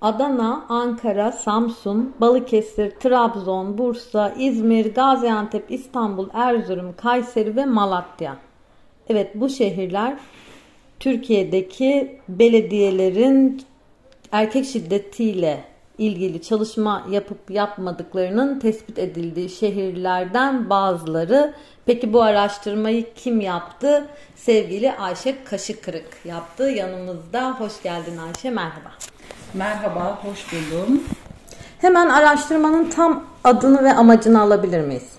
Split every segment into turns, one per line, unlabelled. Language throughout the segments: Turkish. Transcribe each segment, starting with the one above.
Adana, Ankara, Samsun, Balıkesir, Trabzon, Bursa, İzmir, Gaziantep, İstanbul, Erzurum, Kayseri ve Malatya. Evet bu şehirler Türkiye'deki belediyelerin erkek şiddetiyle ilgili çalışma yapıp yapmadıklarının tespit edildiği şehirlerden bazıları. Peki bu araştırmayı kim yaptı? Sevgili Ayşe Kaşıkırık yaptı. Yanımızda. Hoş geldin Ayşe. Merhaba.
Merhaba, hoş buldum.
Hemen araştırmanın tam adını ve amacını alabilir miyiz?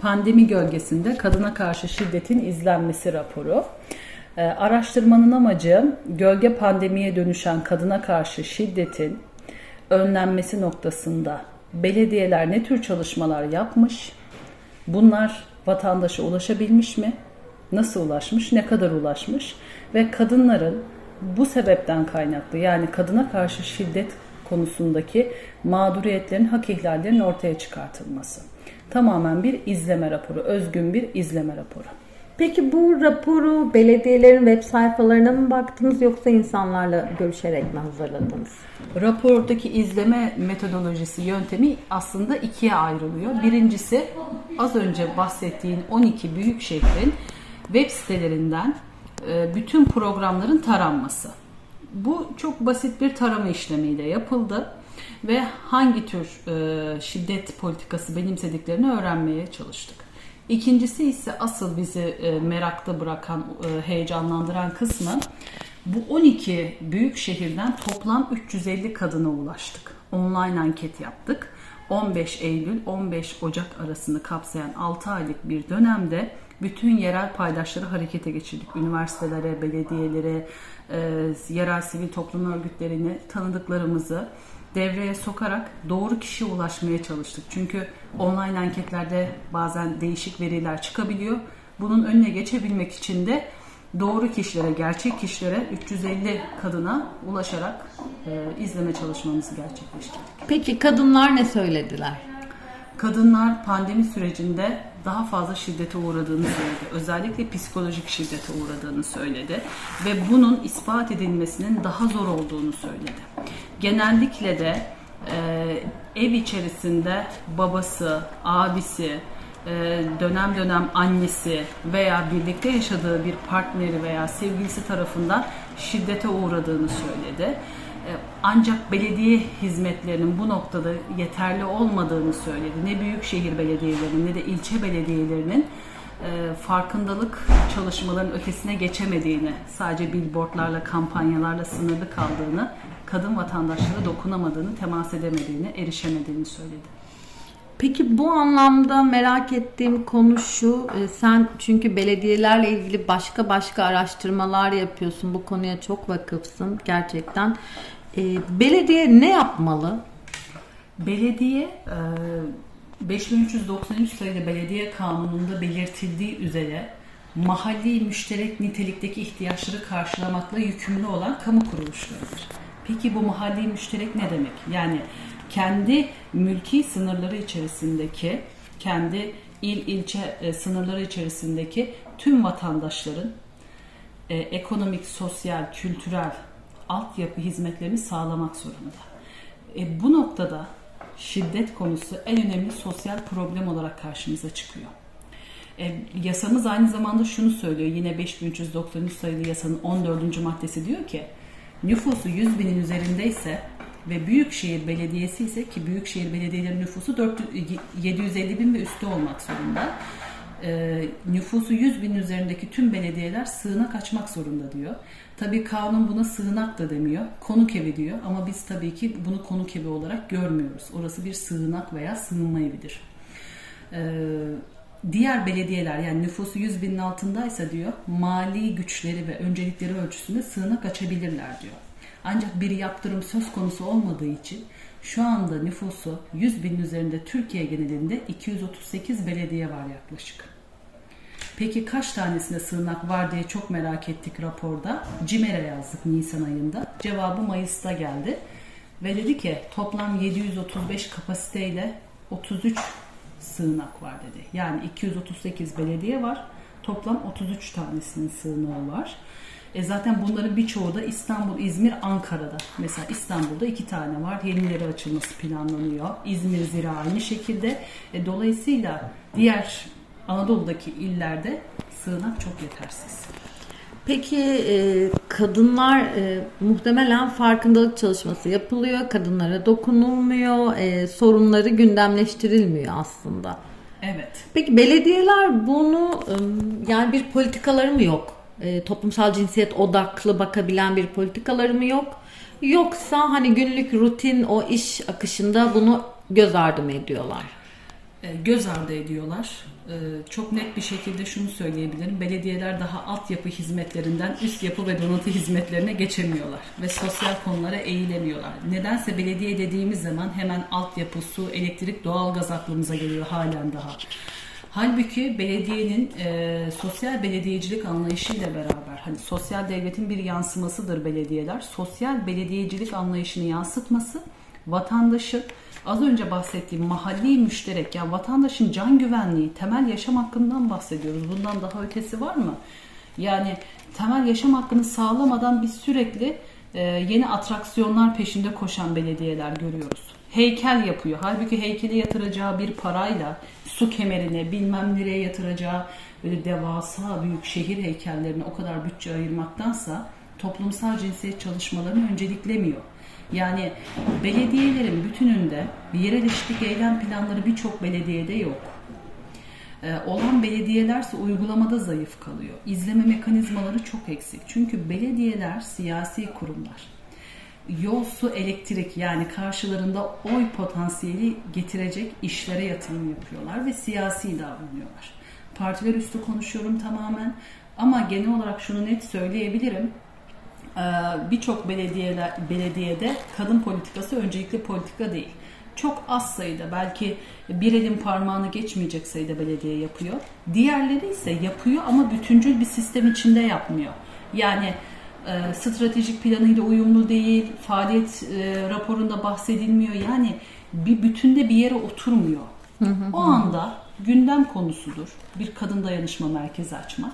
Pandemi gölgesinde kadına karşı şiddetin izlenmesi raporu. Ee, araştırmanın amacı gölge pandemiye dönüşen kadına karşı şiddetin önlenmesi noktasında belediyeler ne tür çalışmalar yapmış? Bunlar vatandaşa ulaşabilmiş mi? Nasıl ulaşmış? Ne kadar ulaşmış? Ve kadınların bu sebepten kaynaklı yani kadına karşı şiddet konusundaki mağduriyetlerin, hak ihlallerinin ortaya çıkartılması. Tamamen bir izleme raporu, özgün bir izleme raporu.
Peki bu raporu belediyelerin web sayfalarına mı baktınız yoksa insanlarla görüşerek mi hazırladınız?
Rapordaki izleme metodolojisi yöntemi aslında ikiye ayrılıyor. Birincisi az önce bahsettiğin 12 büyük şehrin web sitelerinden bütün programların taranması. Bu çok basit bir tarama işlemiyle yapıldı ve hangi tür e, şiddet politikası benimsediklerini öğrenmeye çalıştık. İkincisi ise asıl bizi e, merakta bırakan, heyecanlandıran kısmı bu 12 büyük şehirden toplam 350 kadına ulaştık. Online anket yaptık. 15 Eylül 15 Ocak arasını kapsayan 6 aylık bir dönemde bütün yerel paydaşları harekete geçirdik. Üniversitelere, belediyelere, e, yerel sivil toplum örgütlerini, tanıdıklarımızı devreye sokarak doğru kişiye ulaşmaya çalıştık. Çünkü online anketlerde bazen değişik veriler çıkabiliyor. Bunun önüne geçebilmek için de doğru kişilere, gerçek kişilere 350 kadına ulaşarak e, izleme çalışmamızı gerçekleştirdik.
Peki kadınlar ne söylediler?
Kadınlar pandemi sürecinde daha fazla şiddete uğradığını söyledi. Özellikle psikolojik şiddete uğradığını söyledi. Ve bunun ispat edilmesinin daha zor olduğunu söyledi. Genellikle de e, ev içerisinde babası, abisi, e, dönem dönem annesi veya birlikte yaşadığı bir partneri veya sevgilisi tarafından şiddete uğradığını söyledi. E, ancak belediye hizmetlerinin bu noktada yeterli olmadığını söyledi. Ne büyükşehir belediyelerinin ne de ilçe belediyelerinin e, farkındalık çalışmalarının ötesine geçemediğini, sadece billboardlarla, kampanyalarla sınırlı kaldığını, kadın vatandaşlara dokunamadığını, temas edemediğini, erişemediğini söyledi.
Peki bu anlamda merak ettiğim konu şu. E, sen çünkü belediyelerle ilgili başka başka araştırmalar yapıyorsun. Bu konuya çok vakıfsın gerçekten. E, belediye ne yapmalı?
Belediye 5393 e, sayılı belediye kanununda belirtildiği üzere mahalli müşterek nitelikteki ihtiyaçları karşılamakla yükümlü olan kamu kuruluşlarıdır. Peki bu mahalli müşterek ne demek? Yani kendi mülki sınırları içerisindeki, kendi il ilçe e, sınırları içerisindeki tüm vatandaşların e, ekonomik, sosyal, kültürel altyapı hizmetlerini sağlamak zorunda. E, bu noktada şiddet konusu en önemli sosyal problem olarak karşımıza çıkıyor. E, yasamız aynı zamanda şunu söylüyor. Yine 5393 sayılı yasanın 14. maddesi diyor ki nüfusu 100 binin üzerindeyse ve Büyükşehir Belediyesi ise ki Büyükşehir Belediyeleri nüfusu 400, 750 bin ve üstü olmak zorunda. E, nüfusu 100 bin üzerindeki tüm belediyeler sığınak açmak zorunda diyor. Tabii kanun buna sığınak da demiyor. Konuk evi diyor ama biz tabii ki bunu konuk evi olarak görmüyoruz. Orası bir sığınak veya sığınma evidir. Ee, diğer belediyeler yani nüfusu 100 binin altındaysa diyor mali güçleri ve öncelikleri ölçüsünde sığınak açabilirler diyor. Ancak bir yaptırım söz konusu olmadığı için şu anda nüfusu 100 bin üzerinde Türkiye genelinde 238 belediye var yaklaşık. Peki kaç tanesinde sığınak var diye çok merak ettik raporda. CİMER'e yazdık Nisan ayında. Cevabı Mayıs'ta geldi. Ve dedi ki toplam 735 kapasiteyle 33 sığınak var dedi. Yani 238 belediye var. Toplam 33 tanesinin sığınağı var. E zaten bunların birçoğu da İstanbul, İzmir, Ankara'da. Mesela İstanbul'da iki tane var. Yenileri açılması planlanıyor. İzmir zira aynı şekilde. E, dolayısıyla diğer Anadolu'daki illerde sığınak çok yetersiz.
Peki e, kadınlar e, muhtemelen farkındalık çalışması yapılıyor. Kadınlara dokunulmuyor. E, sorunları gündemleştirilmiyor aslında.
Evet.
Peki belediyeler bunu yani bir politikaları mı yok? E, toplumsal cinsiyet odaklı bakabilen bir politikaları mı yok? Yoksa hani günlük rutin o iş akışında bunu göz ardı mı ediyorlar?
E, göz ardı ediyorlar. E, çok net bir şekilde şunu söyleyebilirim. Belediyeler daha altyapı hizmetlerinden üst yapı ve donatı hizmetlerine geçemiyorlar. Ve sosyal konulara eğilemiyorlar. Nedense belediye dediğimiz zaman hemen altyapı, su, elektrik, doğalgaz aklımıza geliyor halen daha. Halbuki belediyenin e, sosyal belediyecilik anlayışıyla beraber hani sosyal devletin bir yansımasıdır belediyeler. Sosyal belediyecilik anlayışını yansıtması vatandaşın az önce bahsettiğim mahalli müşterek yani vatandaşın can güvenliği, temel yaşam hakkından bahsediyoruz. Bundan daha ötesi var mı? Yani temel yaşam hakkını sağlamadan biz sürekli e, yeni atraksiyonlar peşinde koşan belediyeler görüyoruz. Heykel yapıyor. Halbuki heykeli yatıracağı bir parayla su kemerine bilmem nereye yatıracağı böyle devasa büyük şehir heykellerine o kadar bütçe ayırmaktansa toplumsal cinsiyet çalışmalarını önceliklemiyor. Yani belediyelerin bütününde yerel eşitlik eylem planları birçok belediyede yok. Ee, olan belediyelerse uygulamada zayıf kalıyor. İzleme mekanizmaları çok eksik. Çünkü belediyeler siyasi kurumlar. Yol, su, elektrik yani karşılarında oy potansiyeli getirecek işlere yatırım yapıyorlar ve siyasi davranıyorlar. Partiler üstü konuşuyorum tamamen ama genel olarak şunu net söyleyebilirim birçok belediyeler, belediyede kadın politikası öncelikli politika değil. Çok az sayıda belki bir elin parmağını geçmeyecek sayıda belediye yapıyor. Diğerleri ise yapıyor ama bütüncül bir sistem içinde yapmıyor. Yani e, stratejik planıyla uyumlu değil, faaliyet e, raporunda bahsedilmiyor. Yani bir bütünde bir yere oturmuyor. O anda gündem konusudur bir kadın dayanışma merkezi açmak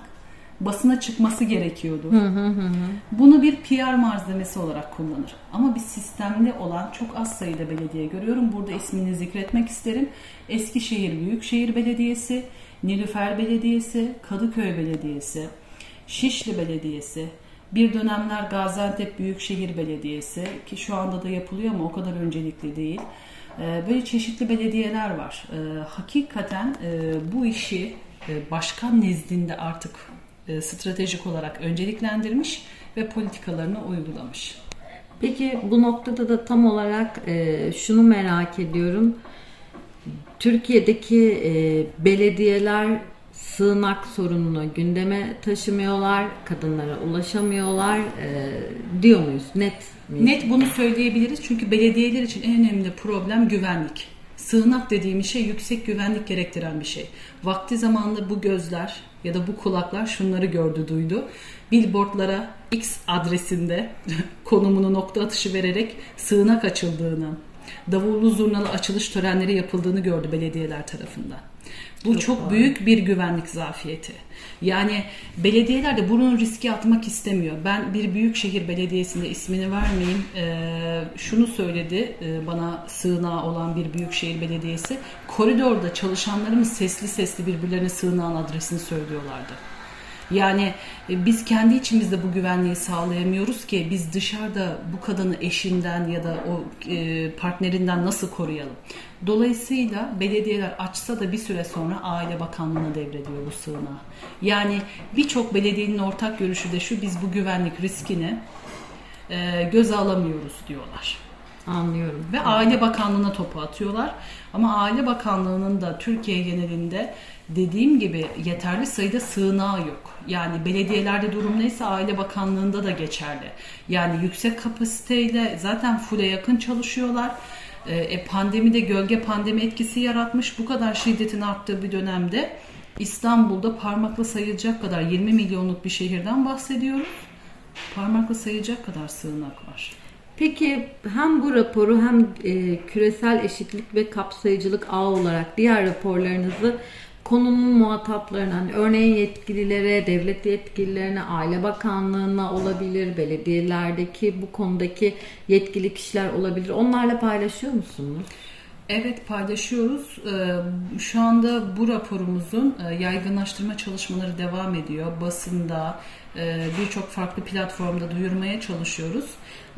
basına çıkması gerekiyordu. Hı hı hı. Bunu bir PR malzemesi olarak kullanır. Ama bir sistemli olan çok az sayıda belediye görüyorum. Burada ismini zikretmek isterim. Eskişehir Büyükşehir Belediyesi, Nilüfer Belediyesi, Kadıköy Belediyesi, Şişli Belediyesi, bir dönemler Gaziantep Büyükşehir Belediyesi ki şu anda da yapılıyor ama o kadar öncelikli değil. Ee, böyle çeşitli belediyeler var. Ee, hakikaten e, bu işi e, başkan nezdinde artık e, stratejik olarak önceliklendirmiş ve politikalarını uygulamış.
Peki bu noktada da tam olarak e, şunu merak ediyorum. Türkiye'deki e, belediyeler sığınak sorununu gündeme taşımıyorlar, kadınlara ulaşamıyorlar e, diyor muyuz? Net
miyiz? Net bunu söyleyebiliriz çünkü belediyeler için en önemli problem güvenlik. Sığınak dediğimiz şey yüksek güvenlik gerektiren bir şey. Vakti zamanında bu gözler ya da bu kulaklar şunları gördü duydu. Billboardlara X adresinde konumunu nokta atışı vererek sığınak açıldığını, davullu zurnalı açılış törenleri yapıldığını gördü belediyeler tarafından. Bu çok, çok büyük bir güvenlik zafiyeti. Yani belediyeler de bunun riski atmak istemiyor. Ben bir büyük şehir belediyesinde ismini vermeyeyim. E, şunu söyledi e, bana sığınağı olan bir büyük şehir belediyesi. Koridorda çalışanlarımız sesli sesli birbirlerine sığınağın adresini söylüyorlardı. Yani e, biz kendi içimizde bu güvenliği sağlayamıyoruz ki biz dışarıda bu kadını eşinden ya da o e, partnerinden nasıl koruyalım? Dolayısıyla belediyeler açsa da bir süre sonra Aile Bakanlığı'na devrediyor bu sığınağı. Yani birçok belediyenin ortak görüşü de şu biz bu güvenlik riskini e, göze alamıyoruz diyorlar.
Anlıyorum.
Ve Aile Bakanlığı'na topu atıyorlar. Ama Aile Bakanlığı'nın da Türkiye genelinde dediğim gibi yeterli sayıda sığınağı yok. Yani belediyelerde durum neyse Aile Bakanlığı'nda da geçerli. Yani yüksek kapasiteyle zaten full'e yakın çalışıyorlar. Ee, e, pandemide gölge pandemi etkisi yaratmış. Bu kadar şiddetin arttığı bir dönemde İstanbul'da parmakla sayılacak kadar 20 milyonluk bir şehirden bahsediyoruz. Parmakla sayılacak kadar sığınak var.
Peki hem bu raporu hem e, küresel eşitlik ve kapsayıcılık ağ olarak diğer raporlarınızı konunun muhataplarına, hani örneğin yetkililere, devlet yetkililerine, Aile Bakanlığı'na olabilir, belediyelerdeki bu konudaki yetkili kişiler olabilir. Onlarla paylaşıyor musunuz?
Evet paylaşıyoruz. Ee, Şu anda bu raporumuzun e, yaygınlaştırma çalışmaları devam ediyor. Basında, e, birçok farklı platformda duyurmaya çalışıyoruz.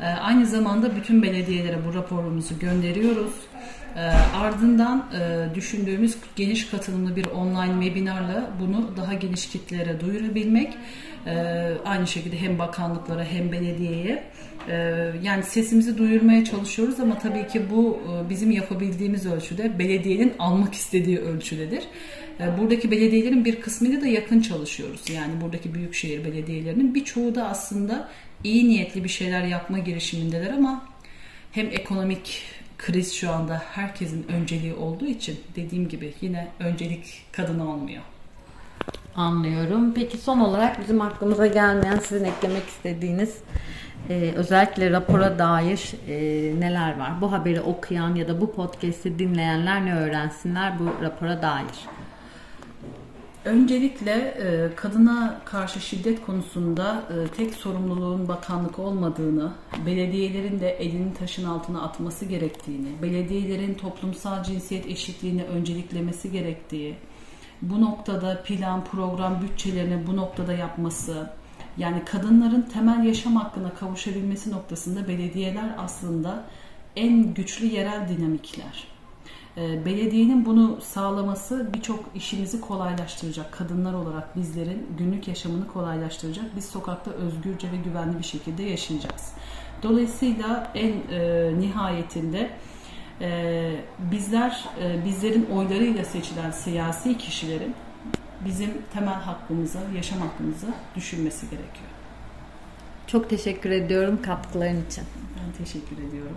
E, Aynı zamanda bütün belediyelere bu raporumuzu gönderiyoruz. E, Ardından e, düşündüğümüz geniş katılımlı bir online webinarla bunu daha geniş kitlere duyurabilmek. E, Aynı şekilde hem bakanlıklara hem belediyeye ee, yani sesimizi duyurmaya çalışıyoruz ama tabii ki bu e, bizim yapabildiğimiz ölçüde belediyenin almak istediği ölçüdedir. Ee, Buradaki belediyelerin bir kısmıyla da yakın çalışıyoruz. Yani buradaki büyükşehir belediyelerinin birçoğu da aslında iyi niyetli bir şeyler yapma girişimindeler ama hem ekonomik kriz şu anda herkesin önceliği olduğu için dediğim gibi yine öncelik kadına olmuyor.
Anlıyorum. Peki son olarak bizim aklımıza gelmeyen sizin eklemek istediğiniz e, özellikle rapora dair e, neler var? Bu haberi okuyan ya da bu podcast'i dinleyenler ne öğrensinler bu rapora dair?
Öncelikle e, kadına karşı şiddet konusunda e, tek sorumluluğun bakanlık olmadığını, belediyelerin de elini taşın altına atması gerektiğini, belediyelerin toplumsal cinsiyet eşitliğini önceliklemesi gerektiği, bu noktada plan, program, bütçelerini bu noktada yapması, yani kadınların temel yaşam hakkına kavuşabilmesi noktasında belediyeler aslında en güçlü yerel dinamikler. E, Belediyenin bunu sağlaması birçok işimizi kolaylaştıracak. Kadınlar olarak bizlerin günlük yaşamını kolaylaştıracak. Biz sokakta özgürce ve güvenli bir şekilde yaşayacağız. Dolayısıyla en e, nihayetinde e, bizler e, bizlerin oylarıyla seçilen siyasi kişilerin bizim temel hakkımızı, yaşam hakkımızı düşünmesi gerekiyor.
Çok teşekkür ediyorum katkıların için.
Ben teşekkür ediyorum.